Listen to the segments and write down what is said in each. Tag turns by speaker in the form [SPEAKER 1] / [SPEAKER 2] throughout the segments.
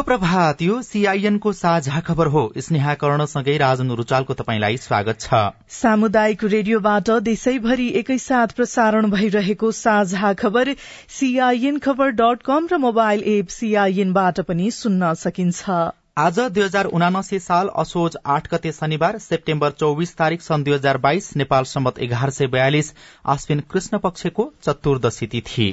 [SPEAKER 1] शुभ प्रभात यो सीआईएनको साझा खबर हो। स्नेहा कर्णसँगै राजन रुचालको तपाईँलाई स्वागत छ।
[SPEAKER 2] सामुदायिक रेडियोबाट देशैभरि एकैसाथ प्रसारण भइरहेको साझा खबर सीआईएन खबर डट कम र मोबाइल एप सीआईएनबाट पनि सुन्न सकिन्छ।
[SPEAKER 1] आज दुई हजार उनासी साल असोज आठ गते शनिबार सेप्टेम्बर चौविस तारीक सन् दुई हजार बाइस नेपाल सम्मत एघार सय बयालिस आश्विन कृष्ण पक्षको चतुर्दशी तिथि।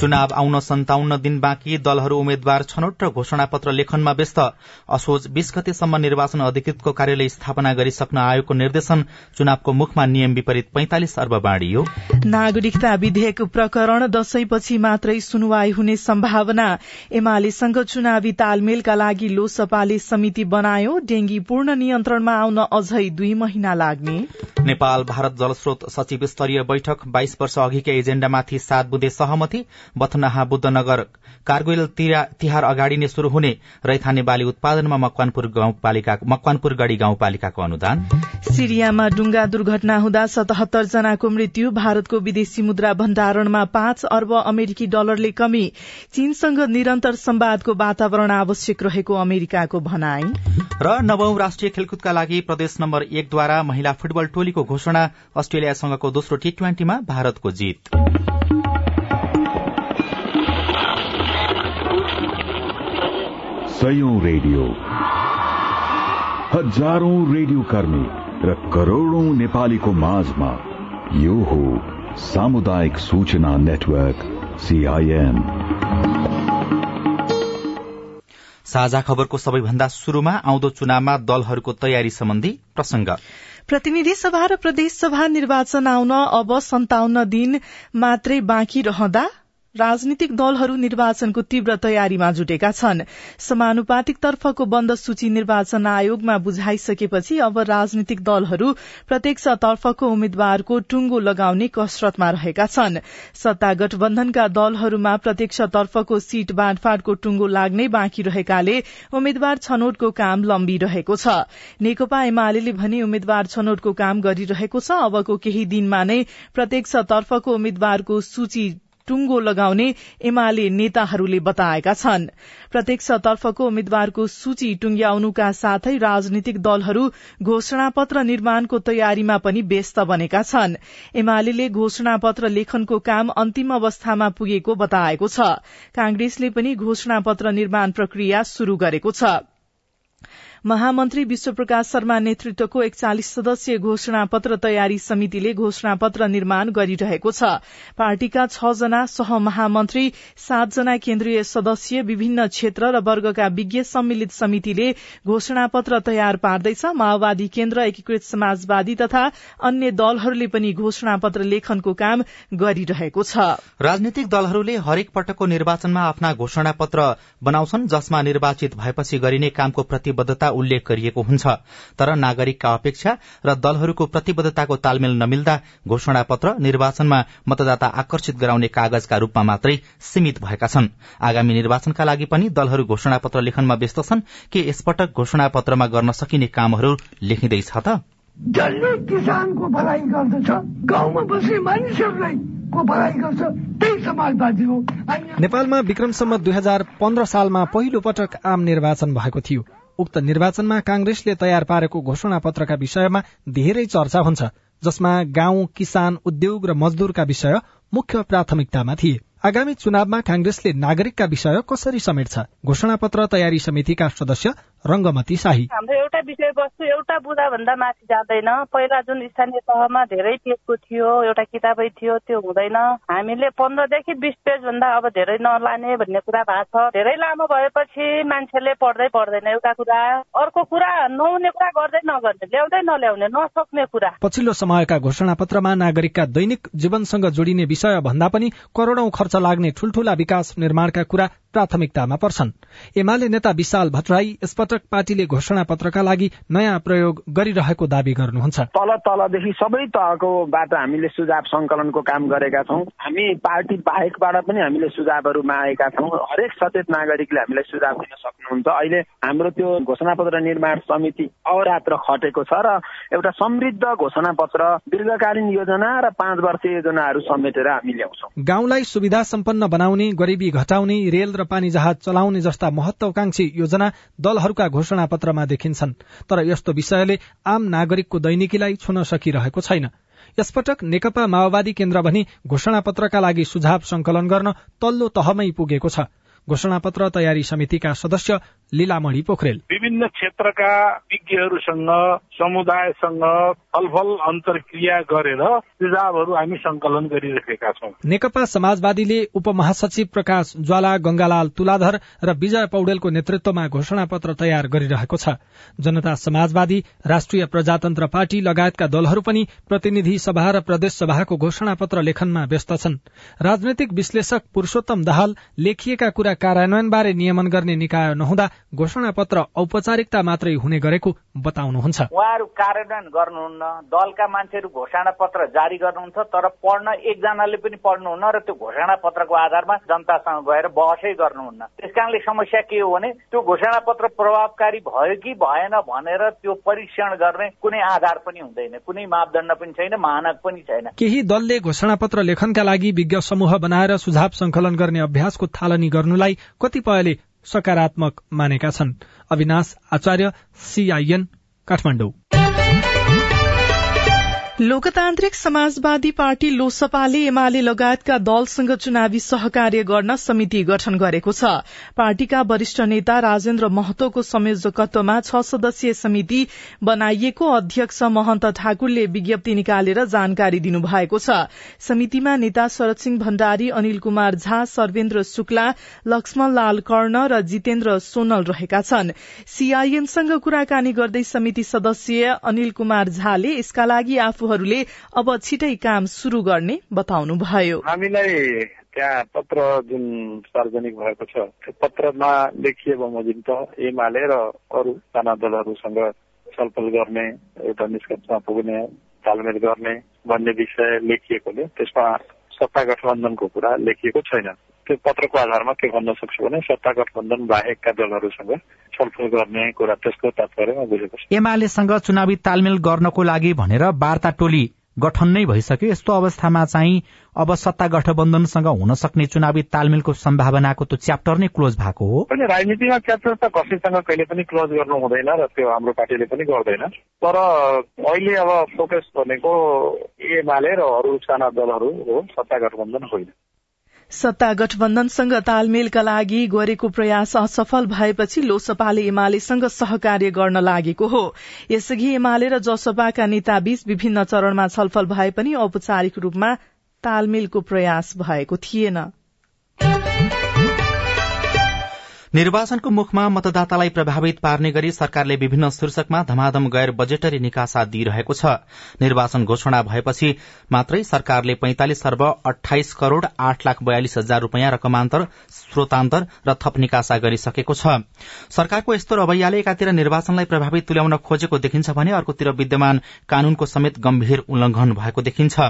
[SPEAKER 1] चुनाव आउन सन्ताउन्न दिन बाँकी दलहरू उम्मेद्वार छनौट र घोषणा पत्र लेखनमा व्यस्त। असोज बीस गतेसम्म निर्वाचन अधिकृतको कार्यालय स्थापना गरिसक्न आयोगको निर्देशन चुनावको मुखमा नियम विपरीत पैंतालिस अर्ब बाँडियो।
[SPEAKER 2] नागरिकता विधेयक प्रकरण दशैंपछि मात्रै सुनवाई हुने सम्भावना। एमालेसँग चुनावी तालमेलका लागि लोसपाले समिति बनायो। डेंगी पूर्ण नियन्त्रणमा आउन अझै दुई महिना लाग्ने।
[SPEAKER 1] नेपाल भारत जलस्रोत सचिव स्तरीय बैठक। बाइस वर्ष अघिकै एजेण्डामाथि सात बुधे सहमति। बथनाहा बुद्धनगर कारगोइल तिहार अगाडि नै शुरू हुने रैथाने बाली उत्पादनमा मकवानपुर गाउँपालिका मकवानपुर गढ़ी गाउँपालिकाको अनुदान।
[SPEAKER 2] सिरियामा डुंगा दुर्घटना हुँदा सतहत्तर जनाको मृत्यु भारतको विदेशी मुद्रा भण्डारणमा पाँच अर्ब अमेरिकी डलरले कमी। चीनसँग निरन्तर सम्वादको वातावरण आवश्यक रहेको अमेरिकाको भनाई।
[SPEAKER 1] र नवौं राष्ट्रिय खेलकुदका लागि प्रदेश नम्बर एकद्वारा महिला फुटबल टोलीको घोषणा अस्ट्रेलियासँगको दोस्रो टी ट्वेन्टीमा भारतको जीत।
[SPEAKER 3] सयौं रेडियो। हजारौं रेडियो कर्मी र करोड़ौं नेपालीको माझमा यो हो सामुदायिक सूचना नेटवर्क सीआईएन
[SPEAKER 1] साझा खबरको सबैभन्दा शुरूमा आउँदो चुनावमा दलहरूको तयारी सम्बन्धी प्रसंग
[SPEAKER 2] प्रतिनिधि सभा र प्रदेश सभा निर्वाचन आउन अब सन्ताउन्न दिन मात्रै बाँकी रहँदा राजनीतिक दलहरू निर्वाचनको तीव्र तयारीमा जुटेका छन्। समानुपातिक तर्फको बन्द सूची निर्वाचन आयोगमा बुझाइसकेपछि अब राजनीतिक दलहरू प्रत्यक्ष तर्फको उम्मेद्वारको टुंगो लगाउने कसरतमा रहेका छन्। सत्ता गठबन्धनका दलहरूमा प्रत्यक्ष तर्फको सीट बाँडफाँडको टुंगो लाग्नै बाँकी रहेकाले उम्मेद्वार छनौटको काम लम्बिरहेको छ। नेकपा एमाले भने उम्मेद्वार छनौटको काम गरिरहेको छ। अबको केही दिनमा नै प्रत्यक्ष तर्फको उम्मेद्वारको सूची टुंगो लगाउने एमाले नेताहरूले बताएका छन्। प्रत्यक्ष तर्फको उम्मेद्वारको सूची टुंग्याउनुका साथै राजनीतिक दलहरू घोषणा पत्र निर्माणको तयारीमा पनि व्यस्त बनेका छन्। एमाले घोषणा पत्र लेखनको काम अन्तिम अवस्थामा पुगेको बताएको छ। कांग्रेसले पनि घोषणा पत्र निर्माण प्रक्रिया शुरू गरेको छ। महामन्त्री विश्वप्रकाश शर्मा नेतृत्वको एकचालिस सदस्यीय घोषणा पत्र तयारी समितिले घोषणा पत्र निर्माण गरिरहेको छ। पार्टीका छ जना सहमहामन्त्री सातजना केन्द्रीय सदस्य विभिन्न क्षेत्र र वर्गका विज्ञ सम्मिलित समितिले घोषणा पत्र तयार पार्दैछ। माओवादी केन्द्र एकीकृत समाजवादी तथा अन्य दलहरूले पनि घोषणा पत्र लेखनको काम गरिरहेको छ।
[SPEAKER 1] राजनीतिक दलहरूले हरेक पटकको निर्वाचनमा आफ्ना घोषणा पत्र बनाउँछन् जसमा निर्वाचित भएपछि गरिने कामको प्रतिबद्धता उल्लेख गरिएको हुन्छ। तर नागरिकका अपेक्षा र दलहरूको प्रतिबद्धताको तालमेल नमिल्दा घोषणा पत्र निर्वाचनमा मतदाता आकर्षित गराउने कागजका रूपमा मात्रै सीमित भएका छन्। आगामी निर्वाचनका लागि पनि दलहरू घोषणा पत्र लेखनमा व्यस्त छन् के यसपटक घोषणा पत्रमा गर्न सकिने कामहरू लेखिँदैछ त?
[SPEAKER 4] जसले किसानको भलाइ गर्दछ गाउँमा बस्ने मानिसहरूलाई को भलाइ गर्छ त्यही समाजवादी हो।
[SPEAKER 5] नेपालमा विक्रमसम्म दुई हजार पन्ध्र सालमा पहिलो पटक आम निर्वाचन भएको थियो। उक्त निर्वाचनमा कांग्रेसले तयार पारेको घोषणा पत्रका विषयमा धेरै चर्चा हुन्छ जसमा गाउँ किसान उद्योग र मजदूरका विषय मुख्य प्राथमिकतामा थिए। आगामी चुनावमा कांग्रेसले नागरिकका विषय कसरी समेट्छ? घोषणा पत्र तयारी समितिका सदस्य रंगमती शाही।
[SPEAKER 6] हाम्रो एउटा विषयवस्तु एउटा बुझा भन्दा माथि जाँदैन। पहिला जुन स्थानीय तहमा धेरै पेजको थियो एउटा किताबै थियो त्यो हुँदैन। हामीले पन्ध्रदेखि बिस पेज भन्दा अब धेरै नलाने भन्ने कुरा भएको छ। धेरै लामो भएपछि मान्छेले पढ्दै पढ्दैन एउटा कुरा। अर्को कुरा नहुने कुरा गर्दै नगर्ने ल्याउँदै नल्याउने नसक्ने कुरा।
[SPEAKER 5] पछिल्लो समयका घोषणा पत्रमा नागरिकका दैनिक जीवनसँग जोडिने विषय भन्दा पनि करोड़ौं खर्च लाग्ने ठूल्ठूला विकास निर्माणका कुरा प्राथमिकतामा पर्छन्। एमाले नेता विशाल भट्टराई यसपटक पार्टीले घोषणा पत्रका लागि नयाँ प्रयोग गरिरहेको दावी गर्नुहुन्छ।
[SPEAKER 7] तल तलदेखि सबै तहकोबाट हामीले सुझाव संकलनको काम गरेका छौँ। हामी पार्टी बाहेकबाट पनि हामीले सुझावहरू मागेका छौँ। हरेक सचेत नागरिकले हामीलाई सुझाव दिन सक्नुहुन्छ। अहिले हाम्रो त्यो घोषणा पत्र निर्माण समिति अवरात्र खटेको छ र एउटा समृद्ध घोषणा पत्र दीर्घकालीन योजना र पाँच वर्ष योजनाहरू समेटेर हामी ल्याउँछौँ।
[SPEAKER 5] गाउँलाई सुविधा सम्पन्न बनाउने गरिबी घटाउने रेल र पानी जहाज चलाउने जस्ता महत्वाकांक्षी योजना दलहरूका घोषणा पत्रमा देखिन्छन्। तर यस्तो विषयले आम नागरिकको दैनिकीलाई छुन सकिरहेको छैन। यसपटक नेकपा माओवादी केन्द्र भनी घोषणा पत्रका लागि सुझाव संकलन गर्न तल्लो तहमै पुगेको छ। घोषणापत्र तयारी समितिका सदस्य लीलामणि पोखरेल।
[SPEAKER 8] विभिन्न क्षेत्रका विज्ञहरूसँग समुदायसँग छलफल अन्तर्क्रिया गरेर सुझावहरू हामी संकलन गरिरहेका छौं।
[SPEAKER 5] नेकपा समाजवादीले उपमहासचिव प्रकाश ज्वाला गंगालाल तुलाधर र विजय पौडेलको नेतृत्वमा घोषणा पत्र तयार गरिरहेको छ। जनता समाजवादी राष्ट्रिय प्रजातन्त्र पार्टी लगायतका दलहरू पनि प्रतिनिधि सभा र प्रदेश सभाको घोषणा पत्र लेखनमा व्यस्त छन्। राजनैतिक विश्लेषक पुरूषोत्तम दाहाल लेखिएका कुरा कार्यान्वयनबारे नियमन गर्ने निकाय नहुँदा घोषणा पत्र औपचारिकता मात्रै हुने गरेको बताउनुहुन्छ।
[SPEAKER 9] उहाँहरू कार्यान्वयन गर्नुहुन्न दलका मान्छेहरू घोषणा पत्र जारी गर्नुहुन्छ तर पढ्न एकजनाले पनि पढ्नुहुन्न र त्यो घोषणा पत्रको आधारमा जनतासँग गएर बहसै गर्नुहुन्न। त्यस कारणले समस्या के हो भने त्यो घोषणा पत्र प्रभावकारी भयो कि भएन भनेर त्यो परीक्षण गर्ने कुनै आधार पनि हुँदैन कुनै मापदण्ड पनि छैन मानक पनि छैन।
[SPEAKER 5] केही दलले घोषणा पत्र लेखनका लागि विज्ञ समूह बनाएर सुझाव संकलन गर्ने अभ्यासको थालनी गर्नुलाई कतिपयले सकारात्मक मानेका छन्। अविनाश आचार्य सीआईएन काठमाडौँ।
[SPEAKER 2] लोकतान्त्रिक समाजवादी पार्टी लोसपाले एमाले लगायतका दलसँग चुनावी सहकार्य गर्न समिति गठन गरेको छ। पार्टीका वरिष्ठ नेता राजेन्द्र महतोको संयोजकत्वमा छ सदस्यीय समिति बनाइएको अध्यक्ष महन्त ठाकुरले विज्ञप्ति निकालेर जानकारी दिनुभएको छ। समितिमा नेता शरद सिंह भण्डारी अनिल कुमार झा सर्वेन्द्र शुक्ला लक्ष्मण लाल कर्ण र जितेन्द्र सोनल रहेका छन्। सीआईएमसँग कुराकानी गर्दै समिति सदस्य अनिल कुमार झाले यसका लागि आफू उहाँहरूले अब छिटै काम शुरू गर्ने बताउनुभयो।
[SPEAKER 8] हामीलाई त्यहाँ पत्र जुन सार्वजनिक भएको छ त्यो पत्रमा लेखिए बमोजिम त एमाले र अरू साना दलहरूसँग छलफल गर्ने एउटा निष्कर्षमा पुग्ने तालमेल गर्ने भन्ने विषय लेखिएकोले त्यसमा सत्ता गठबन्धनको कुरा लेखिएको छैन। त्यो पत्रको आधारमा के भन्न सक्छु भने सत्ता गठबन्धन बाहेकका दलहरूसँग छलफल गर्ने कुरा त्यसको तात्पर्यमा बुझेको छ।
[SPEAKER 1] एमालेसँग चुनावी तालमेल गर्नको लागि भनेर वार्ता टोली गठन नै भइसक्यो। यस्तो अवस्थामा चाहिँ अब सत्ता गठबन्धनसँग हुन सक्ने चुनावी तालमेलको सम्भावनाको त च्याप्टर नै क्लोज भएको हो।
[SPEAKER 8] राजनीतिमा च्याप्टर त कसैसँग कहिले पनि क्लोज गर्नु हुँदैन र त्यो हाम्रो पार्टीले पनि गर्दैन। तर अहिले अब फोकस भनेको एमाले र अरू साना दलहरू हो सत्ता गठबन्धन होइन।
[SPEAKER 2] सत्ता गठबन्धनसँग तालमेलका लागि गरेको प्रयास असफल भएपछि लोसपाले एमालेसँग सहकार्य गर्न लागेको हो। यसअघि एमाले र जसपाका नेताबीच विभिन्न चरणमा छलफल भए पनि औपचारिक रूपमा तालमेलको प्रयास भएको थिएन।
[SPEAKER 1] निर्वाचनको मुखमा मतदातालाई प्रभावित पार्ने गरी सरकारले विभिन्न शीर्षकमा धमाधम गैर बजेटरी निकासा दिइरहेको छ। निर्वाचन घोषणा भएपछि मात्रै सरकारले पैंतालिस अर्ब अठाइस करोड़ आठ लाख बयालिस हजार रूपियाँ रकमान्तर स्रोतान्तर र थप निकासा गरिसकेको छ। सरकारको यस्तो रवैयाले एकातिर निर्वाचनलाई प्रभावित तुल्याउन खोजेको देखिन्छ भने अर्कोतिर विद्यमान कानूनको समेत गम्भीर उल्लंघन भएको देखिन्छ।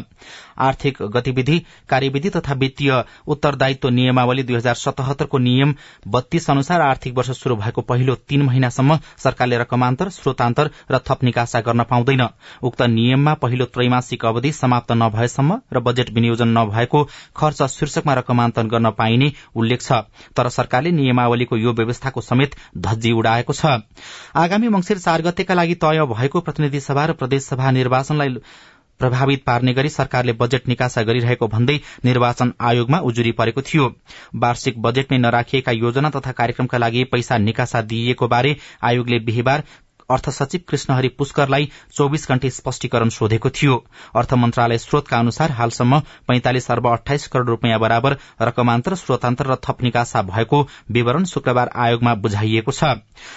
[SPEAKER 1] आर्थिक गतिविधि कार्यविधि तथा वित्तीय उत्तरदायित्व नियमावली दुई हजार सतहत्तरको नियम बत्तीस अनुसार आर्थिक वर्ष शुरू भएको पहिलो तीन महिनासम्म सरकारले रकमान्तर स्रोतान्तर र थप निकासा गर्न पाउँदैन। उक्त नियममा पहिलो त्रैमासिक अवधि समाप्त नभएसम्म र बजेट विनियोजन नभएको खर्च शीर्षकमा रकमान्तरण गर्न पाइने उल्लेख छ। तर सरकारले नियमावलीको यो व्यवस्थाको समेत धज्जी उडाएको छ। आगामी मंगिर चार गतेका लागि तय भएको प्रतिनिधि सभा र प्रदेशसभा निर्वाचनलाई प्रभावित पार्ने गरी सरकारले बजेट निकासा गरिरहेको भन्दै निर्वाचन आयोगमा उजुरी परेको थियो। वार्षिक बजेटमै नराखिएका योजना तथा कार्यक्रमका लागि पैसा निकासा दिइएको बारे आयोगले बिहिबार अर्थ सचिव कृष्णहरि पुष्करलाई चौविस घण्टे स्पष्टीकरण सोधेको थियो। अर्थ मन्त्रालय स्रोतका अनुसार हालसम्म पैंतालिस अर्ब अठाइस करोड़ रूपियाँ बराबर रकमान्तर स्रोतान्तर र थप निकासा भएको विवरण शुक्रबार आयोगमा बुझाइएको छ।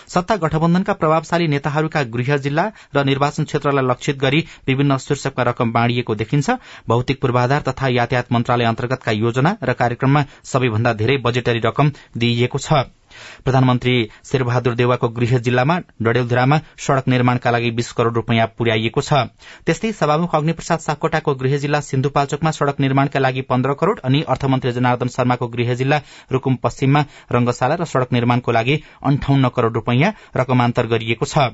[SPEAKER 1] सत्ता गठबन्धनका प्रभावशाली नेताहरूका गृह जिल्ला र निर्वाचन क्षेत्रलाई लक्षित गरी विभिन्न शीर्षकमा रकम बाँडिएको देखिन्छ। भौतिक पूर्वाधार तथा यातायात मन्त्रालय अन्तर्गतका योजना र कार्यक्रममा सबैभन्दा धेरै बजेटरी रकम दिइएको छ। प्रधानमन्त्री शेरबहादुर देवाको गृह जिल्लामा डडेलधुरामा सड़क निर्माणका लागि बीस करोड़ रूपियाँ पुर्याइएको छ। त्यस्तै सभामुख अग्निप्रसाद सापकोटाको गृह जिल्ला सिन्धुपाल्चोकमा सड़क निर्माणका लागि पन्ध्र करोड़ अनि अर्थमन्त्री जनार्दन शर्माको गृह जिल्ला रूकुम पश्चिममा रंगशाला र सड़क निर्माणको लागि अन्ठाउन्न करोड़ रूपियाँ रकमान्तर गरिएको छ।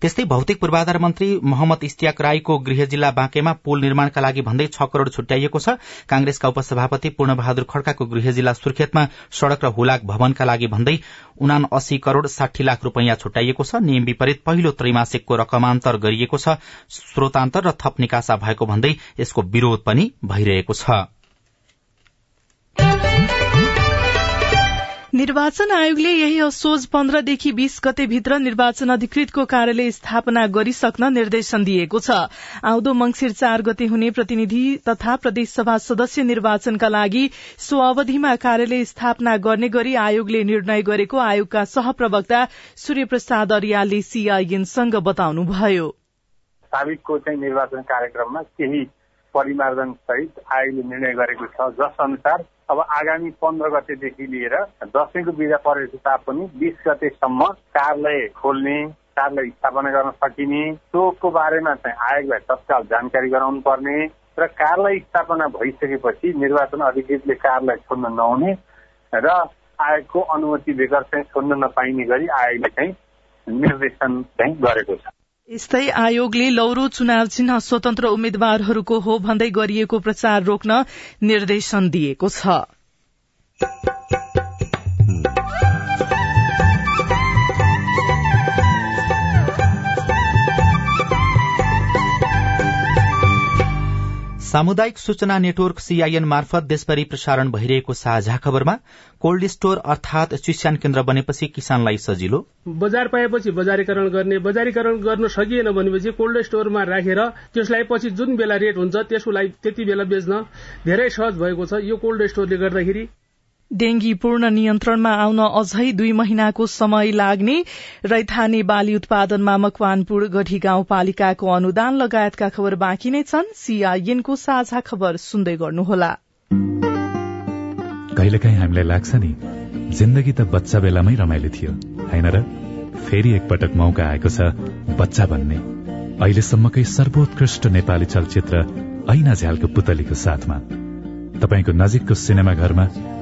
[SPEAKER 1] त्यस्तै भौतिक पूर्वाधार मन्त्री मोहम्मद इस्तियाक राईको गृह जिल्ला बाँकेमा पुल निर्माणका लागि भन्दै छ करोड़ छुट्याइएको छ। कांग्रेसका उपसभापति पूर्ण बहादुर खड्काको गृह जिल्ला सुर्खेतमा सड़क र हुलाक भवनका लागि भन्दै उना अस्सी करोड़ साठी लाख रूपियाँ छुट्याइएको छ। नियम विपरीत पहिलो त्रैमासिकको रकमान्तर गरिएको छ। स्रोतान्तर र थप निकासा भएको भन्दै यसको विरोध पनि भइरहेको छ।
[SPEAKER 2] निर्वाचन आयोगले यही असोज पन्ध्रदेखि बीस गते भित्र निर्वाचन अधिकृतको कार्यालय स्थापना गरिसक्न निर्देशन दिएको छ। आउँदो मंगिर चार गते हुने प्रतिनिधि तथा प्रदेशसभा सदस्य निर्वाचनका लागि सो अवधिमा कार्यालय स्थापना गर्ने गरी आयोगले निर्णय गरेको आयोगका सहप्रवक्ता सूर्य प्रसाद अरियालले सीआईएनसँग बताउनुभयो।
[SPEAKER 10] निर्वाचन कार्यक्रममा केही परिमार्जन सहित आयोगले निर्णय गरेको छ। जस अनुसार अब आगामी पन्ध्र गतेदेखि लिएर दसैँको बिदा परेको तापनि बिस गतेसम्म कार्यालय खोल्ने कार्यालय स्थापना गर्न सकिने सोको बारेमा चाहिँ आयोगलाई तत्काल जानकारी गराउनु पर्ने र कार्यालय स्थापना भइसकेपछि निर्वाचन अधिकृतले कार्यालय छोड्न नहुने र आयोगको अनुमति बेगर चाहिँ छोड्न नपाइने गरी आयोगले चाहिँ निर्देशन चाहिँ गरेको छ।
[SPEAKER 2] यस्तै आयोगले लौरो चुनाव चिन्ह स्वतन्त्र उम्मेद्वारहरूको हो भन्दै गरिएको प्रचार रोक्न निर्देशन दिएको छ।
[SPEAKER 1] सामुदायिक सूचना नेटवर्क सीआईएन मार्फत देशभरि प्रसारण भइरहेको साझा खबरमा कोल्ड स्टोर अर्थात चिस्यान केन्द्र बनेपछि किसानलाई सजिलो।
[SPEAKER 11] बजार पाएपछि बजारीकरण गर्ने बजारीकरण गर्न सकिएन भनेपछि कोल्ड स्टोरमा राखेर त्यसलाई पछि जुन बेला रेट हुन्छ त्यसको लागि त्यति बेला बेच्न धेरै सहज भएको छ। यो कोल्ड स्टोरले गर्दाखेरि
[SPEAKER 2] डेंगी पूर्ण नियन्त्रणमा आउन अझै दुई महिनाको समय लाग्ने रैथाने बाली उत्पादनमा मकवानपुर गढी गाउँपालिकाको अनुदान लगायतका खबर बाँकी नै छन्। सीआईएनको साझा खबर सुन्दै गर्नुहोला।
[SPEAKER 12] कहिलेकाहीँ हामीलाई लाग्छ नि जिन्दगी त बच्चा बेलामै रमाइलो थियो होइन र? फेरि एकपटक मौका आएको छ बच्चा बन्ने। अहिलेसम्मकै सर्वोत्कृष्ट नेपाली चलचित्र ऐना झ्यालको पुतलीको साथमा। तपाईँको नजिकको सिनेमा घरमा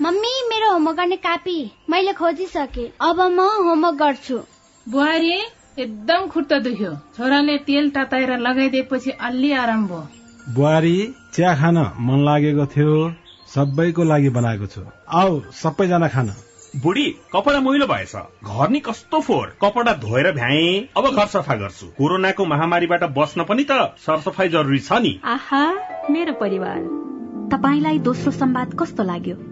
[SPEAKER 13] मम्मी मेरो होमवर्क गर्ने कापी मैले खोजिसके। अब म होमवर्क गर्छु।
[SPEAKER 14] बुहारी एकदम खुट्टा दुख्यो। छोराले तेल तताएर लगाइदिएपछि अलि आराम भयो।
[SPEAKER 15] बुहारी चिया खान मन लागेको थियो। सबैको लागि बनाएको छु। आऊ सबैजना खान।
[SPEAKER 16] बुढी कपडा मैलो भएछ। घर नि कस्तो फोहोर। कपडा धोएर भ्याए। अब घर सफा गर्छु। कोरोनाको महामारीबाट बस्न पनि त सरसफाई जरुरी छ नि।
[SPEAKER 17] आहा मेरो परिवार। तपाईँलाई दोस्रो संवाद कस्तो लाग्यो?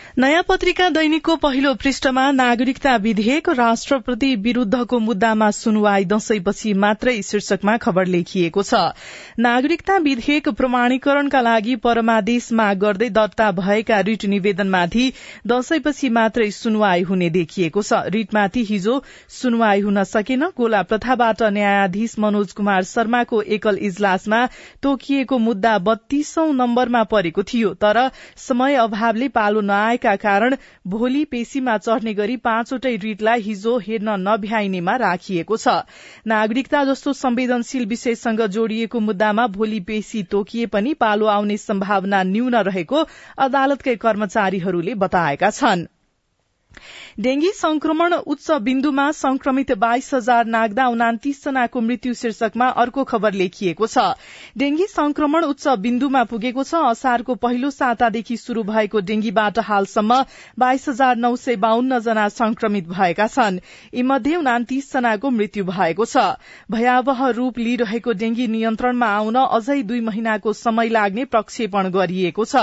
[SPEAKER 2] नयाँ पत्रिका दैनिकको पहिलो पृष्ठमा नागरिकता विधेयक राष्ट्रपति विरूद्धको मुद्दामा सुनवाई दशैंपछि मात्रै शीर्षकमा खबर लेखिएको छ। नागरिकता विधेयक प्रमाणीकरणका लागि परमादेश माग गर्दै दर्ता भएका रिट निवेदनमाथि दशैंपछि मात्रै सुनवाई हुने देखिएको छ। रिटमाथि हिजो सुनवाई हुन सकेन। गोला प्रथाबाट न्यायाधीश मनोज कुमार शर्माको एकल इजलासमा तोकिएको मुद्दा बत्तीसौं नम्बरमा परेको थियो। तर समय अभावले पालो नआए भएका कारण भोलि पेशीमा चढ़ने गरी पाँचवटै रिटलाई हिजो हेर्न नभ्याइनेमा राखिएको छ। नागरिकता जस्तो संवेदनशील विषयसँग जोडिएको मुद्दामा भोलि पेशी तोकिए पनि पालो आउने सम्भावना न्यून रहेको अदालतकै कर्मचारीहरूले बताएका छनृ। डेंगी संक्रमण उच्च बिन्दुमा संक्रमित बाइस हजार नाग्दा उनातिस जनाको मृत्यु शीर्षकमा अर्को खबर लेखिएको छ। डेंगी संक्रमण उच्च बिन्दुमा पुगेको छ। असारको पहिलो सातादेखि शुरू भएको डेंगीबाट हालसम्म बाइस हजार नौ सय बाहन्न जना संक्रमित भएका छन्। यीमध्ये उनातिस जनाको मृत्यु भएको छ। भयावह रूप लिइरहेको डेंगी नियन्त्रणमा आउन अझै दुई महिनाको समय लाग्ने प्रक्षेपण गरिएको छ।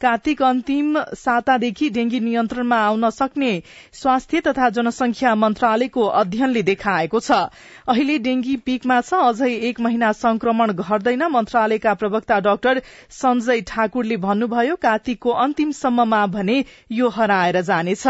[SPEAKER 2] कार्तिक अन्तिम सातादेखि डेंगी नियन्त्रणमा आउन सक्ने स्वास्थ्य तथा जनसंख्या मन्त्रालयको अध्ययनले देखाएको छ। अहिले डेंगी पीकमा छ अझै एक महिना संक्रमण घट्दैन मन्त्रालयका प्रवक्ता डाक्टर संजय ठाकुरले भन्नुभयो कार्तिकको अन्तिमसम्ममा भने यो हराएर जानेछ।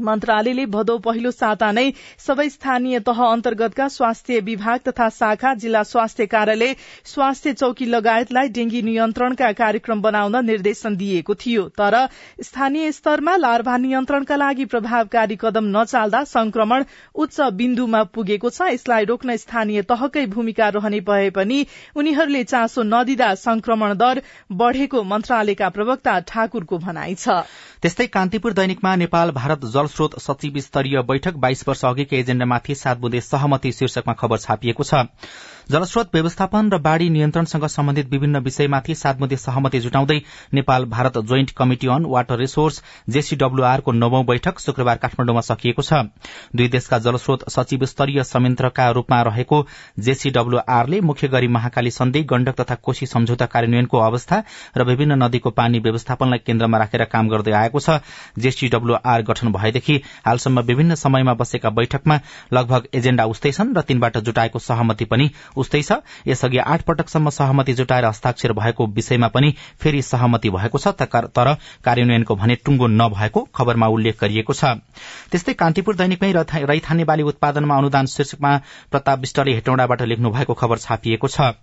[SPEAKER 2] मन्त्रालयले भदौ पहिलो साता नै सबै स्थानीय तह अन्तर्गतका स्वास्थ्य विभाग तथा शाखा जिल्ला स्वास्थ्य कार्यालय स्वास्थ्य चौकी लगायतलाई डेंगी नियन्त्रणका कार्यक्रम बनाउन निर्देशन दिएको थियो। तर स्थानीय स्तरमा लार्भा नियन्त्रणका लागि प्रभावकारी कदम नचाल्दा संक्रमण उच्च बिन्दुमा पुगेको छ। यसलाई रोक्न स्थानीय तहकै भूमिका रहने भए पनि उनीहरूले चासो नदिँदा संक्रमण दर बढ़ेको मन्त्रालयका प्रवक्ता ठाकुरको भनाइ छ।
[SPEAKER 1] त्यस्तै कान्तिपुर दैनिकमा नेपाल भारत जलस्रोत सचिव स्तरीय बैठक बाइस वर्ष अघिकै एजेण्डामाथि सात बुँदे सहमति शीर्षकमा खबर छापिएको छ। जलस्रोत व्यवस्थापन र बाढ़ी नियन्त्रणसँग सम्बन्धित विभिन्न विषयमाथि सातमुदे सहमति जुटाउँदै Nepal Bharat joint committee on water resource जेसीडब्ल्यूआरको नवौं बैठक शुक्रबार काठमाण्डुमा सकिएको छ। दुई देशका जलस्रोत सचिव स्तरीय संयन्त्रका रूपमा रहेको जेसीडब्ल्यूआरले मुख्य गरी महाकाली सन्धि गण्डक तथा कोशी सम्झौता कार्यान्वयनको अवस्था र विभिन्न नदीको पानी व्यवस्थापनलाई केन्द्रमा राखेर काम गर्दै आएको छ। जेसीडब्ल्यूआर गठन भएदेखि हालसम्म विभिन्न समयमा बसेका बैठकमा लगभग एजेण्डा उस्तै छन् र तीनबाट जुटाएको सहमति पनि उस्तै छ। यसअघि आठ पटकसम्म सहमति जुटाएर हस्ताक्षर भएको विषयमा पनि फेरि सहमति भएको छ तर कार्यान्वयनको भने टुंगो नभएको खबरमा उल्लेख गरिएको छ। त्यस्तै कान्तिपुर दैनिकमै रैथाने बाली उत्पादनमा अनुदान शीर्षकमा प्रताप विष्टले हेटौँडाबाट लेख्नु भएको खबर छापिएको छ।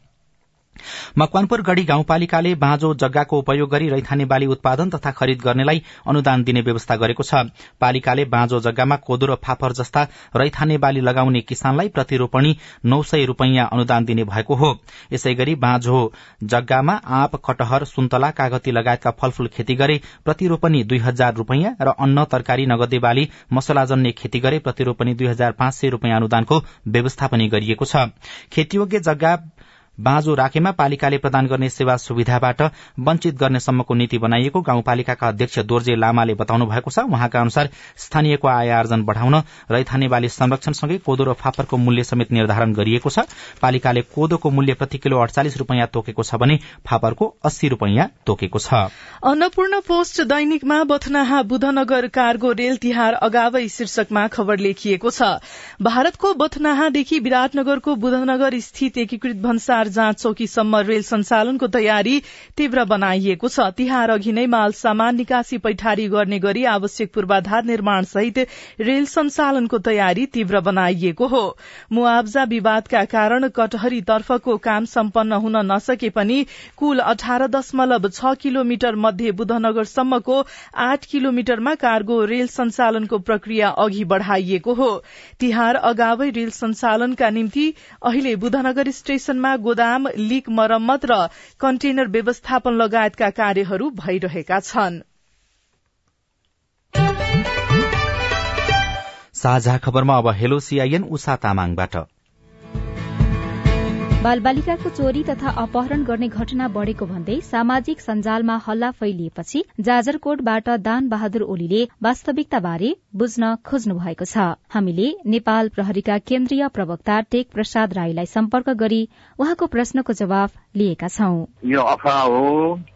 [SPEAKER 1] मकवानपुर गढ़ी गाउँपालिकाले बाँझो जग्गाको उपयोग गरी रैथाने बाली उत्पादन तथा खरिद गर्नेलाई अनुदान दिने व्यवस्था गरेको छ। पालिकाले बाँझो जग्गामा कोदो र फापर जस्ता रैथाने बाली लगाउने किसानलाई प्रतिरोपणी नौ सय रूपियाँ अनुदान दिने भएको हो। यसै गरी बाँझो जग्गामा आँप कटहर सुन्तला कागती लगायतका फलफूल खेती गरे प्रतिरोपणी दुई हजार रूपियाँ र अन्न तरकारी नगदे बाली मसलाजन्य खेती गरे प्रतिरोपणी दुई हजार पाँच सय रूपियाँ अनुदानको व्यवस्था पनि गरिएको छ। खेतीयोग्य जग्गा बाँझो राखेमा पालिकाले प्रदान गर्ने सेवा सुविधाबाट वञ्चित गर्ने सम्मको नीति बनाइएको गाउँपालिकाका अध्यक्ष दोर्जे लामाले बताउनु भएको छ। उहाँका अनुसार स्थानीयको आय आर्जन बढ़ाउन रैथाने बाली संरक्षणसँगै कोदो र फापरको मूल्य समेत निर्धारण गरिएको छ। पालिकाले कोदोको मूल्य प्रति किलो अडचालिस रूपियाँ तोकेको छ भने फापरको अस्सी रूपियाँ तोकेको छ।
[SPEAKER 2] अन्नपूर्ण पोस्ट दैनिकमा बथनाहा बुधनगर कार्गो रेल तिहार अगावै शीर्षकमा खबर लेखिएको छ। भारतको बथनाहादेखि विराटनगरको बुधनगर स्थित एकीकृत भन्सार जाँच चौकीसम्म रेल सञ्चालनको तयारी तीव्र बनाइएको छ। तिहार अघि नै माल सामान निकासी पैठारी गर्ने गरी आवश्यक पूर्वाधार निर्माण सहित रेल सञ्चालनको तयारी तीव्र बनाइएको हो। मुआवजा विवादका कारण कटहरी तर्फको काम सम्पन्न हुन नसके पनि कुल अठार दशमलव छ किलोमिटर मध्ये बुधनगरसम्मको आठ किलोमिटरमा कार्गो रेल सञ्चालनको प्रक्रिया अघि बढ़ाइएको हो। तिहार अगावै रेल सञ्चालनका निम्ति अहिले बुधनगर स्टेशनमा गोदाम लीक मरम्मत र कन्टेनर व्यवस्थापन लगायतका कार्यहरू भइरहेका छन्।
[SPEAKER 1] साझा खबरमा अब हेलो सीआईएन उषा तामाङबाट।
[SPEAKER 18] बालबालिकाको चोरी तथा अपहरण गर्ने घटना बढ़ेको भन्दै सामाजिक सञ्जालमा हल्ला फैलिएपछि जाजरकोटबाट दान बहादुर ओलीले वास्तविकताबारे बुझ्न खोज्नु भएको छ। हामीले नेपाल प्रहरीका केन्द्रीय प्रवक्ता टेक प्रसाद राईलाई सम्पर्क गरी उहाँको प्रश्नको जवाफ लिएका छौं।
[SPEAKER 19] यो अफवाह हो।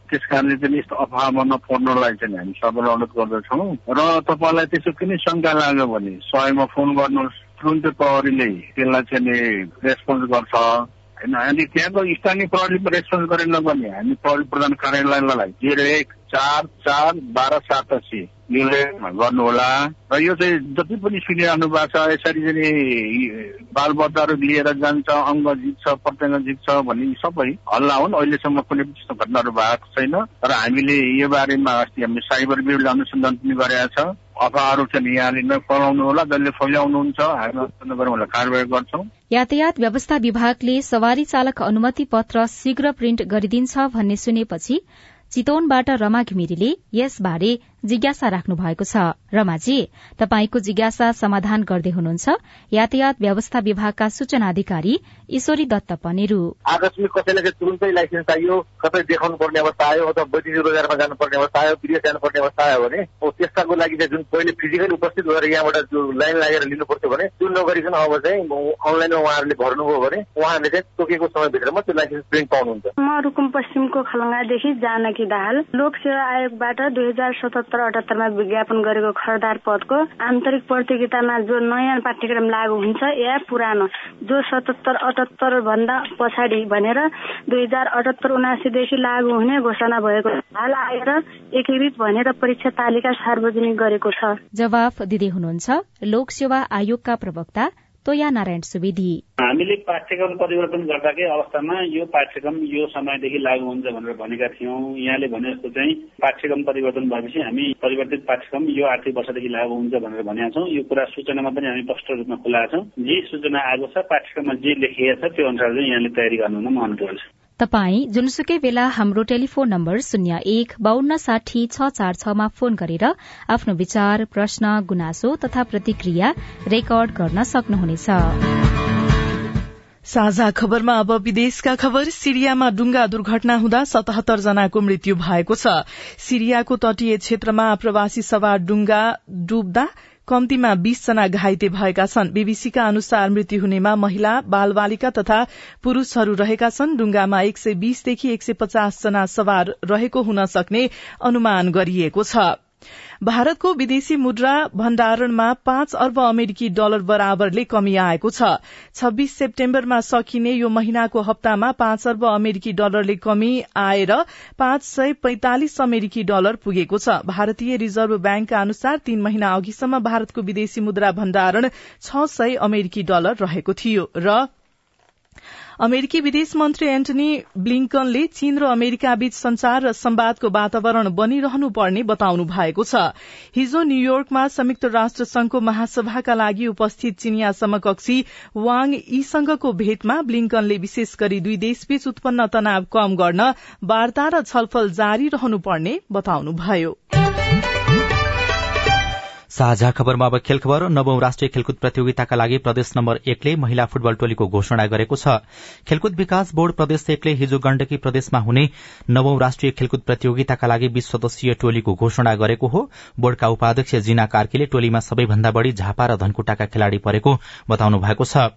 [SPEAKER 19] त्यस कारणले चाहिँ यस्तो अफवाहमा नपर्नलाई चाहिँ हामी सबैलाई अनुरोध गर्दछौँ। र तपाईँलाई त्यसो किन शङ्का लाग्यो भने सयमा फोन गर्नुहोस्। तुरुन्तै प्रहरीले त्यसलाई चाहिँ रेस्पोन्स गर्छ। होइन अनि त्यहाँको स्थानीय प्रहरीले रेस्पोन्स गरेन भने हामी प्रहरी प्रधान कार्यालयलाई जिरो एक चार चार बाह्र सात अस्सी गर्नुहोला। र यो चाहिँ जति पनि सुनिरहनु भएको छ यसरी चाहिँ बालबच्चाहरू लिएर जान्छ अङ्ग जित्छ प्रत्यङ्ग जित्छ भन्ने सबै हल्ला हुन्। अहिलेसम्म कुनै त्यस्तो घटनाहरू भएको छैन। र हामीले यो बारेमा अस्ति हामीले साइबर बिरुले अनुसन्धान पनि गरेका छ। अफवाहहरू चाहिँ यहाँले नफलाउनु होला जसले फैलाउनुहुन्छ हामी गरौँ कारवाही गर्छौँ।
[SPEAKER 18] यातायात व्यवस्था विभागले सवारी चालक अनुमति पत्र शीघ्र प्रिन्ट गरिदिन्छ भन्ने सुनेपछि चितवनबाट रमा घिमिरेले यसबारे जिज्ञासा राख्नु भएको छ। रमाजी तपाईँको जिज्ञासा समाधान गर्दै हुनुहुन्छ। यातायात व्यवस्था विभागका सूचना अधिकारी ईश्वरी दत्त पनेरू।
[SPEAKER 20] आकस्मिक कसैलाई तुरुन्तै लाइसेन्स चाहियो कतै देखाउनु पर्ने अवस्था आयो अथवा वैद्युतिक रोजगारमा जानुपर्ने अवस्था आयो विदेश जानुपर्ने अवस्था आयो भने त्यसकाको लागि चाहिँ जुन पहिले फिजिकली उपस्थित भएर यहाँबाट लाइन लागेर लिनु पर्थ्यो भने त्यो नगरिकन अब चाहिँ अनलाइनमा उहाँहरूले भर्नुभयो भने उहाँहरूले चाहिँ तोकेको समयभित्रमा त्यो लाइसेन्स प्रिन्ट पाउनुहुन्छ।
[SPEAKER 21] म रुकुम पश्चिमको खलङ्गादेखि जानकी दाहाल लोक सेवा आयोगबाट दुई हजार सतहत्तर सत्तर अठहत्तरमा विज्ञापन गरेको खरदार पदको आन्तरिक प्रतियोगितामा जो नयाँ पाठ्यक्रम लागू हुन्छ या पुरानो जो सतहत्तर अठहत्तर भन्दा पछाडि भनेर दुई हजार अठहत्तर उनासीदेखि लागू हुने घोषणा भएको हाल आएर एकीकृत भनेर परीक्षा तालिका सार्वजनिक गरेको छ।
[SPEAKER 18] जवाफ दिँदै हुनुहुन्छ लोक सेवा आयोगका प्रवक्ता तोया नारायण सुवेदी।
[SPEAKER 22] हामीले पाठ्यक्रम परिवर्तन गर्दाकै अवस्थामा यो पाठ्यक्रम यो समयदेखि लागू हुन्छ भनेर भनेका थियौँ। यहाँले भने जस्तो चाहिँ पाठ्यक्रम परिवर्तन भएपछि हामी परिवर्तित पाठ्यक्रम यो आर्थिक वर्षदेखि लागू हुन्छ भनेर भनेका छौँ। यो कुरा सूचनामा पनि हामी स्पष्ट रूपमा खुलाएको छौँ। जे सूचना आएको छ पाठ्यक्रममा जे लेखिएको छ त्यो अनुसार चाहिँ यहाँले तयारी गर्नु म अनुरोध गर्छु
[SPEAKER 18] तपाई जुनसुकै बेला हाम्रो टेलिफोन नम्बर शून्य एक बान्न साठी छ चार छमा फोन गरेर आफ्नो विचार प्रश्न गुनासो तथा प्रतिक्रिया रेकर्ड गर्न सक्नुहुनेछ।
[SPEAKER 2] साझा खबरमा अब विदेशका खबर। सिरियामा डुंगा दुर्घटना हुँदा सतहत्तर जनाको मृत्यु भएको छ। सिरियाको तटीय क्षेत्रमा आप्रवासी सवार डुंगा डुब्दा कम्तीमा बीस जना घाइते भएका छन्। बीबीसीका अनुसार मृत्यु हुनेमा महिला बाल बालिका तथा पुरूषहरू रहेका छन्। डुंगामा एक सय बीसदेखि एक सय पचास जना सवार रहेको हुन सक्ने अनुमान गरिएको छ। भारतको विदेशी मुद्रा भण्डारणमा पाँच अर्ब अमेरिकी डलर बराबरले कमी आएको छ। छब्बीस सेप्टेम्बरमा सकिने यो महिनाको हप्तामा पाँच अर्ब अमेरिकी डलरले कमी आएर पाँच सय पैंतालिस अमेरिकी डलर पुगेको छ। भारतीय रिजर्भ ब्याङ्कका अनुसार तीन महिना अघिसम्म भारतको विदेशी मुद्रा भण्डारण छ सय अमेरिकी डलर रहेको थियो र अमेरिकी विदेश मन्त्री एन्टनी ब्लिङ्कनले चीन र अमेरिका बीच संचार र संवादको वातावरण बनिरहनु पर्ने बताउनु भएको छ। हिजो न्यूयोर्कमा संयुक्त राष्ट्र संघको महासभाका लागि उपस्थित चिनिया समकक्षी वाङ यीसँगको भेटमा ब्लिङ्कनले विशेष गरी दुई देशबीच उत्पन्न तनाव कम गर्न वार्ता र छलफल जारी रहनुपर्ने बताउनुभयो।
[SPEAKER 1] साझा खबरमा अब खेल खबर नवौं राष्ट्रिय खेलकुद प्रतियोगिताका लागि प्रदेश नम्बर एकले महिला फुटबल टोलीको घोषणा गरेको छ। खेलकुद विकास बोर्ड प्रदेश एकले हिजो गण्डकी प्रदेशमा हुने नवौं राष्ट्रिय खेलकुद प्रतियोगिताका लागि बीस सदस्यीय टोलीको घोषणा गरेको हो। बोर्डका उपाध्यक्ष जिना कार्कीले टोलीमा सबैभन्दा बढ़ी झापा र धनकुटाका खेलाड़ी परेको बताउनु भएको छ।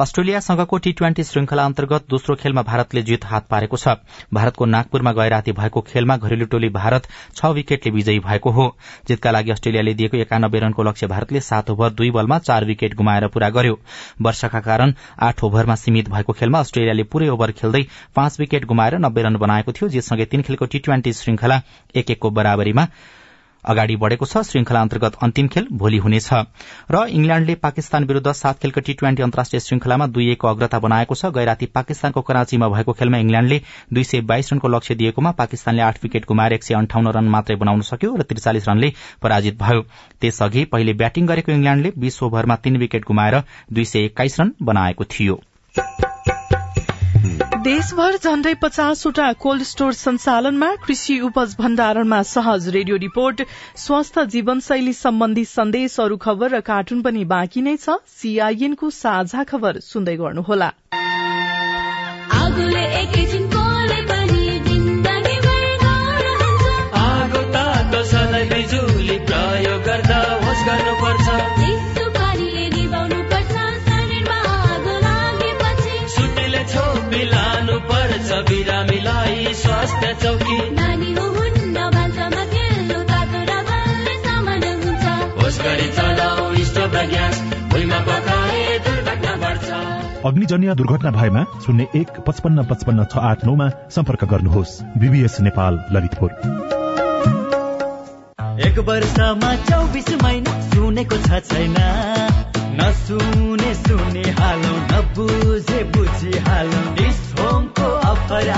[SPEAKER 1] अस्ट्रेलियासँगको टी ट्वेन्टी श्रृंखला अन्तर्गत दोस्रो खेलमा भारतले जित हात पारेको छ। भारतको नागपुरमा गए राति भएको खेलमा घरेलु टोली भारत छ विकेटले विजयी भएको हो। जितका लागि अस्ट्रेलियाले दिएको एकानब्बे रनको लक्ष्य भारतले सात ओभर दुई बलमा चार विकेट गुमाएर पूरा गर्यो। वर्षाका कारण आठ ओभरमा सीमित भएको खेलमा अस्ट्रेलियाले पूरै ओभर खेल्दै पाँच विकेट गुमाएर नब्बे रन बनाएको थियो। जितसँगै तीन खेलको टी ट्वेन्टी श्रृंखला एक एकको बराबरीमा अगाडि बढ़ेको छ। श्रृंखला अन्तर्गत अन्तिम खेल भोलि हुनेछ। र इंग्ल्याण्डले पाकिस्तान विरूद्ध सात खेलको टी ट्वेन्टी अन्तर्राष्ट्रिय श्रृंखलामा दुई एकको अग्रता बनाएको छ। गैराती पाकिस्तानको कराँचीमा भएको खेलमा इंग्ल्याण्डले दुई सय बाइस रनको लक्ष्य दिएकोमा पाकिस्तानले आठ विकेट गुमाएर एक सय अन्ठाउन्न रन मात्रै बनाउन सक्यो र त्रिचालिस रनले पराजित भयो। त्यसअघि पहिले ब्याटिङ गरेको इंग्ल्याण्डले बीस ओभरमा तीन विकेट गुमाएर दुई सय एक्काइस रन बनाएको थियो।
[SPEAKER 2] देशभर झण्डै पचासवटा कोल्ड स्टोर सञ्चालनमा कृषि उपज भण्डारणमा सहज रेडियो रिपोर्ट स्वस्थ जीवनशैली सम्बन्धी सन्देश अरू खबर र कार्टुन पनि बाँकी नै छ। सीआईएनको साझा खबर सुन्दै गर्नुहोला।
[SPEAKER 23] अग्निजन्य दुर्घटना भएमा शून्य एक पचपन्न पचपन्न छ आठ नौमा सम्पर्क गर्नुहोस्। बीबीएस नेपाल ललितपुर।
[SPEAKER 24] एक वर्षमा चौबिस महिना सुनेको छ छैन। नसुने सुने हालौ नबुझे बुझी हालौ। डिस होमको अफर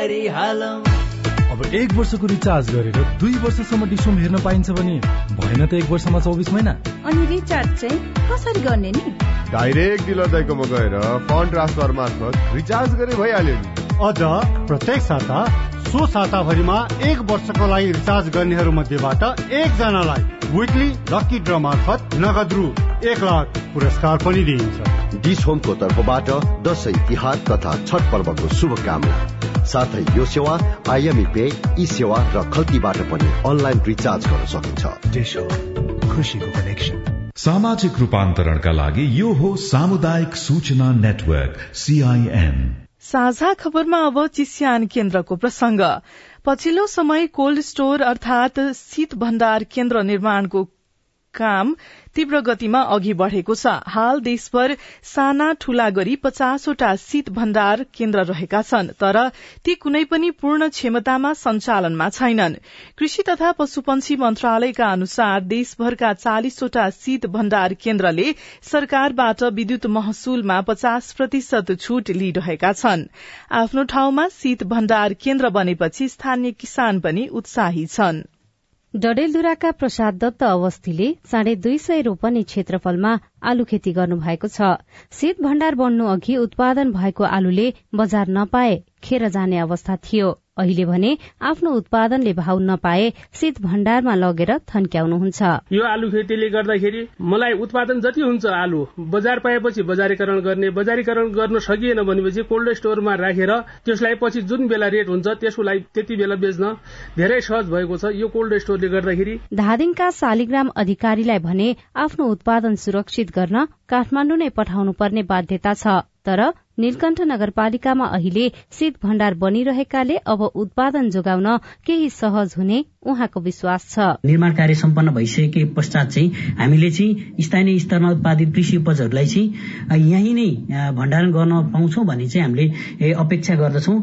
[SPEAKER 25] अब एक वर्षको रिचार्ज गरेर दुई वर्षसम्म डिसोम हेर्न पाइन्छ भने भएन त एक वर्षमा चौबिस महिना।
[SPEAKER 26] अनि रिचार्ज चाहिँ कसरी गर्ने नि?
[SPEAKER 27] डाइरेक्ट डिलर दैकोमा गएर फन्ड ट्रान्सफर मार्फत रिचार्ज गरे भइहाल्यो नि।
[SPEAKER 28] अझ प्रत्येक साता सो साताभरिमा एक वर्षको लागि रिचार्ज गर्नेहरू मध्येबाट एकजनालाई विकली लकी ड्र मार्फत नगद रु एक लाख पुरस्कार पनि दिइन्छ।
[SPEAKER 29] डिस होमको तर्फबाट दसैँ तिहार तथा छठ पर्वको शुभकामना। साथै यो सेवा आइएमई पे ई सेवा र खल्तीबाट पनि अनलाइन रिचार्ज गर्न सकिन्छ।
[SPEAKER 3] सामाजिक रूपान्तरणका लागि यो हो सामुदायिक सूचना नेटवर्क सीआईएन
[SPEAKER 2] साझा खबरमा अब चिस्यान केन्द्रको प्रसंग पछिल्लो समय कोल्ड स्टोर अर्थात शीत भण्डार केन्द्र निर्माणको काम तीव्र गतिमा अघि बढ़ेको छ। हाल देशभर साना ठूला गरी पचासवटा शीत भण्डार केन्द्र रहेका छन् तर ती कुनै पनि पूर्ण क्षमतामा सञ्चालनमा छैनन्। कृषि तथा पशुपन्छी मन्त्रालयका अनुसार देशभरका चालिसवटा शीत भण्डार केन्द्रले सरकारबाट विद्युत महसुलमा पचास प्रतिशत छूट लिइरहेका छन्। आफ्नो ठाउँमा शीत भण्डार केन्द्र बनेपछि स्थानीय किसान पनि उत्साही छन्।
[SPEAKER 30] डडेलधुराका प्रसाद दत्त अवस्थीले साढे दुई सय रोपनी क्षेत्रफलमा आलु खेती गर्नु भएको छ। शीत भण्डार बन्नु अघि उत्पादन भएको आलुले बजार नपाए खेर जाने अवस्था थियो। अहिले भने आफ्नो उत्पादनले भाउ नपाए शीत भण्डारमा लगेर थन्क्याउनुहुन्छ।
[SPEAKER 11] यो आलु खेतीले गर्दाखेरि मलाई उत्पादन जति हुन्छ आलु बजार पाएपछि बजारीकरण गर्ने बजारीकरण गर्न सकिएन भनेपछि कोल्ड स्टोरमा राखेर त्यसलाई पछि जुन बेला रेट हुन्छ त्यसलाई त्यति बेला बेच्न धेरै सहज भएको छ। यो कोल्ड स्टोरले गर्दाखेरि
[SPEAKER 30] धादिङका शालिग्राम अधिकारीलाई भने आफ्नो उत्पादन सुरक्षित गर्न काठमाण्डु नै पठाउनु पर्ने बाध्यता छ तर नीलकण्ठ नगरपालिकामा अहिले शीत भण्डार बनिरहेकाले अब उत्पादन जोगाउन केही सहज हुने उहाँको विश्वास छ।
[SPEAKER 31] निर्माण कार्य सम्पन्न भइसके पश्चात चाहिँ हामीले चाहिँ स्थानीय स्तरमा उत्पादित कृषि उपजहरूलाई चाहिँ यहीँ नै भण्डारण गर्न पाउँछौ भन्ने चाहिँ हामीले अपेक्षा गर्दछौ।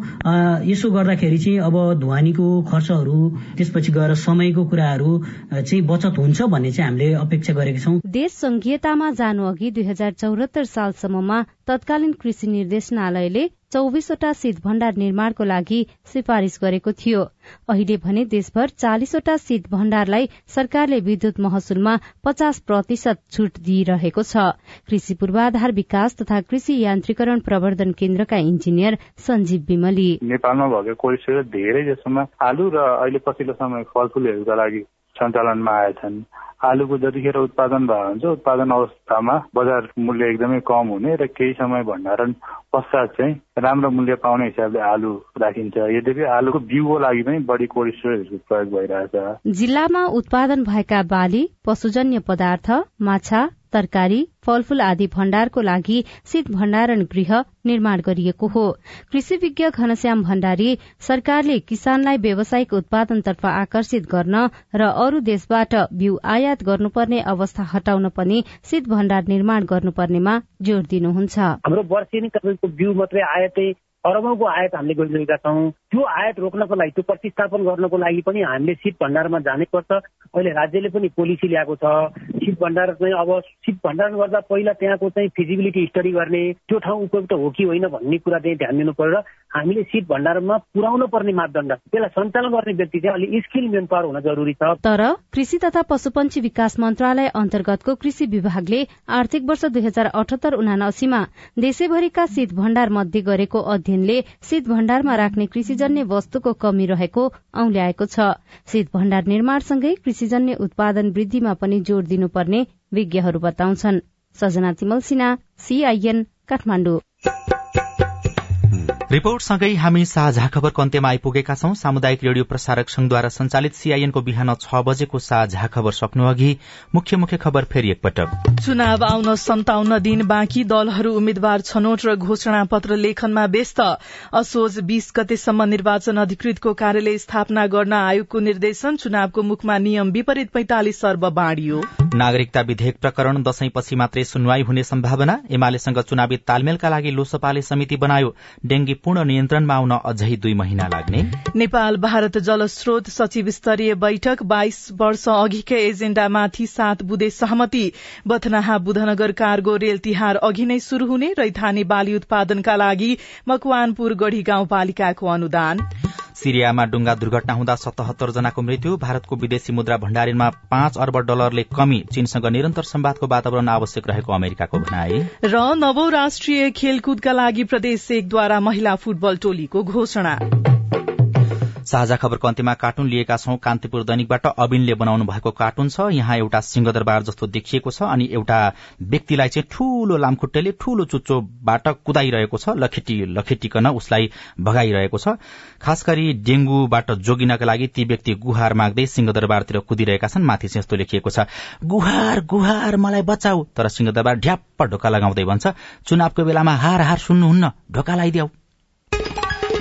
[SPEAKER 31] यसो गर्दाखेरि चाहिँ अब धुवानीको खर्चहरू त्यसपछि गएर समयको कुराहरू चाहिँ बचत हुन्छ भन्ने चाहिँ हामीले अपेक्षा गरेका छौँ।
[SPEAKER 30] देश संघीयतामा जानु अघि दुई हजार चौरात्तर सालसम्ममा तत्कालीन कृषि निर्देशनालयले चौबिसवटा शीत भण्डार निर्माणको लागि सिफारिश गरेको थियो। अहिले भने देशभर चालिसवटा शीत भण्डारलाई सरकारले विद्युत महसुलमा पचास प्रतिशत छूट दिइरहेको छ। कृषि पूर्वाधार विकास तथा कृषि यान्त्रिकरण प्रवर्धन केन्द्रका इन्जिनियर सञ्जीव विमली
[SPEAKER 8] नेपालमा भएको धेरै जसोमा आलु र अहिले पछिल्लो समय फलफुलहरूका लागि सञ्चालनमा आएछन् आलुको जतिखेर उत्पादन भयो हुन्छ। उत्पादन अवस्थामा बजार मूल्य एकदमै कम हुने र केही समय भण्डारण पश्चात चाहिँ राम्रो मूल्य पाउने हिसाबले आलु राखिन्छ। यद्यपि आलुको बिउको लागि पनि बढी कोल्ड स्टोरेजको प्रयोग भइरहेछ।
[SPEAKER 30] जिल्लामा उत्पादन भएका बाली पशुजन्य पदार्थ माछा तरकारी फलफूल आदि भण्डारको लागि शीत भण्डारण गृह निर्माण गरिएको हो। कृषि विज्ञ घनश्याम भण्डारी सरकारले किसानलाई व्यावसायिक उत्पादनतर्फ आकर्षित गर्न र अरू देशबाट बिउ आयात गर्नुपर्ने अवस्था हटाउन पनि शीत भण्डार निर्माण गर्नुपर्नेमा जोड़ दिनुहुन्छ।
[SPEAKER 32] हाम्रो वर्षेनी तपाईँको बिउ मात्रै आयातै अरबौँको आयात हामीले गरिरहेका छौँ। त्यो आयात रोक्नको लागि त्यो प्रतिस्थापन गर्नको लागि पनि हामीले शीत भण्डारमा जानुपर्छ। अहिले राज्यले पनि पोलिसी ल्याएको छ। शीत भण्डार चाहिँ अब शीत भण्डारण गर्दा पहिला त्यहाँको चाहिँ फिजिबिलिटी स्टडी गर्ने त्यो ठाउँ उपयुक्त हो कि होइन भन्ने कुरा चाहिँ ध्यान दिनु पर्यो र हामीले शीत भण्डारमा पुर्याउनु पर्ने मापदण्ड त्यसलाई सञ्चालन गर्ने व्यक्ति चाहिँ अलिक स्किल मेन पावर हुन जरुरी छ।
[SPEAKER 30] तर कृषि तथा पशुपन्छी विकास मन्त्रालय अन्तर्गतको कृषि विभागले आर्थिक वर्ष दुई हजार अठहत्तर उनासीमा देशैभरिका शीत भण्डार मध्ये गरेको अध्ययनले शीत भण्डारमा राख्ने कृषिजन्य वस्तुको कमी रहेको औल्याएको छ। शीत भण्डार निर्माणसँगै कृषिजन्य उत्पादन वृद्धिमा पनि जोड़ दिनुपर्ने विज्ञहरू बताउँछन्। सजना तिमल सिन्हा सीआईएन काठमाडौँ।
[SPEAKER 1] रिपोर्टसँगै हामी साझा खबरको अन्त्यमा आइपुगेका छौं। सामुदायिक रेडियो प्रसारक संघद्वारा संचालित सीआईएनको बिहान छ बजेको साझा खबर सक्नु अघि मुख्य मुख्य खबर फेरि एकपटक।
[SPEAKER 2] चुनाव आउन सन्ताउन्न दिन बाँकी दलहरू उम्मेद्वार छनौट र घोषणा पत्र लेखनमा व्यस्त। असोज बीस गतेसम्म निर्वाचन अधिकृतको कार्यालय स्थापना गर्न आयोगको निर्देशन। चुनावको मुखमा नियम विपरीत पैंतालिस अर्ब बाँडियो।
[SPEAKER 1] नागरिकता विधेयक प्रकरण दशैंपछि मात्रै सुनवाई हुने सम्भावना। एमालेसँग चुनावी तालमेलका लागि लोसपाले समिति बनायो। डेंगी पूर्ण नियन्त्रणमा आउन अझै दुई महिना लाग्ने।
[SPEAKER 2] नेपाल भारत जलस्रोत सचिव स्तरीय बैठक बाइस वर्ष अघिकै एजेण्डामाथि सात बुधे सहमति। बथनाहा बुधनगर कार्गो रेल तिहार अघि नै शुरू हुने रैथाने बाली उत्पादनका लागि मकवानपुर गढ़ी गाउँपालिकाको अनुदान।
[SPEAKER 1] सिरियामा डुंगा दुर्घटना हुँदा सतहत्तर जनाको मृत्यु। भारतको विदेशी मुद्रा भण्डारीमा पाँच अर्ब डलरले कमी। चीनसँग निरन्तर सम्वादको वातावरण आवश्यक रहेको अमेरिकाको भनाए
[SPEAKER 2] र नवौं राष्ट्रिय खेलकुदका लागि प्रदेश एकद्वारा महिला फुटबल टोलीको घोषणा।
[SPEAKER 1] साझा खबरको अन्त्यमा कार्टुन लिएका छौं कान्तिपुर दैनिकबाट अबिनले बनाउनु भएको कार्टुन छ। यहाँ एउटा सिंहदरबार जस्तो देखिएको छ अनि एउटा व्यक्तिलाई चाहिँ ठूलो लामखुट्टेले ठूलो चुच्चोबाट कुदाइरहेको छ। लखेटी लखेटिकन उसलाई भगाइरहेको छ। खास गरी डेंगूबाट जोगिनका लागि ती व्यक्ति गुहार माग्दै सिंहदरबारतिर कुदिरहेका छन्। माथि चाहिँ यस्तो लेखिएको छ गुहार गुहार मलाई बचाऊ। तर सिंहदरबार ढ्याप्प ढोका लगाउँदै भन्छ चुनावको बेलामा हार हार सुन्नुहुन्न ढोका लगाइदेऊ।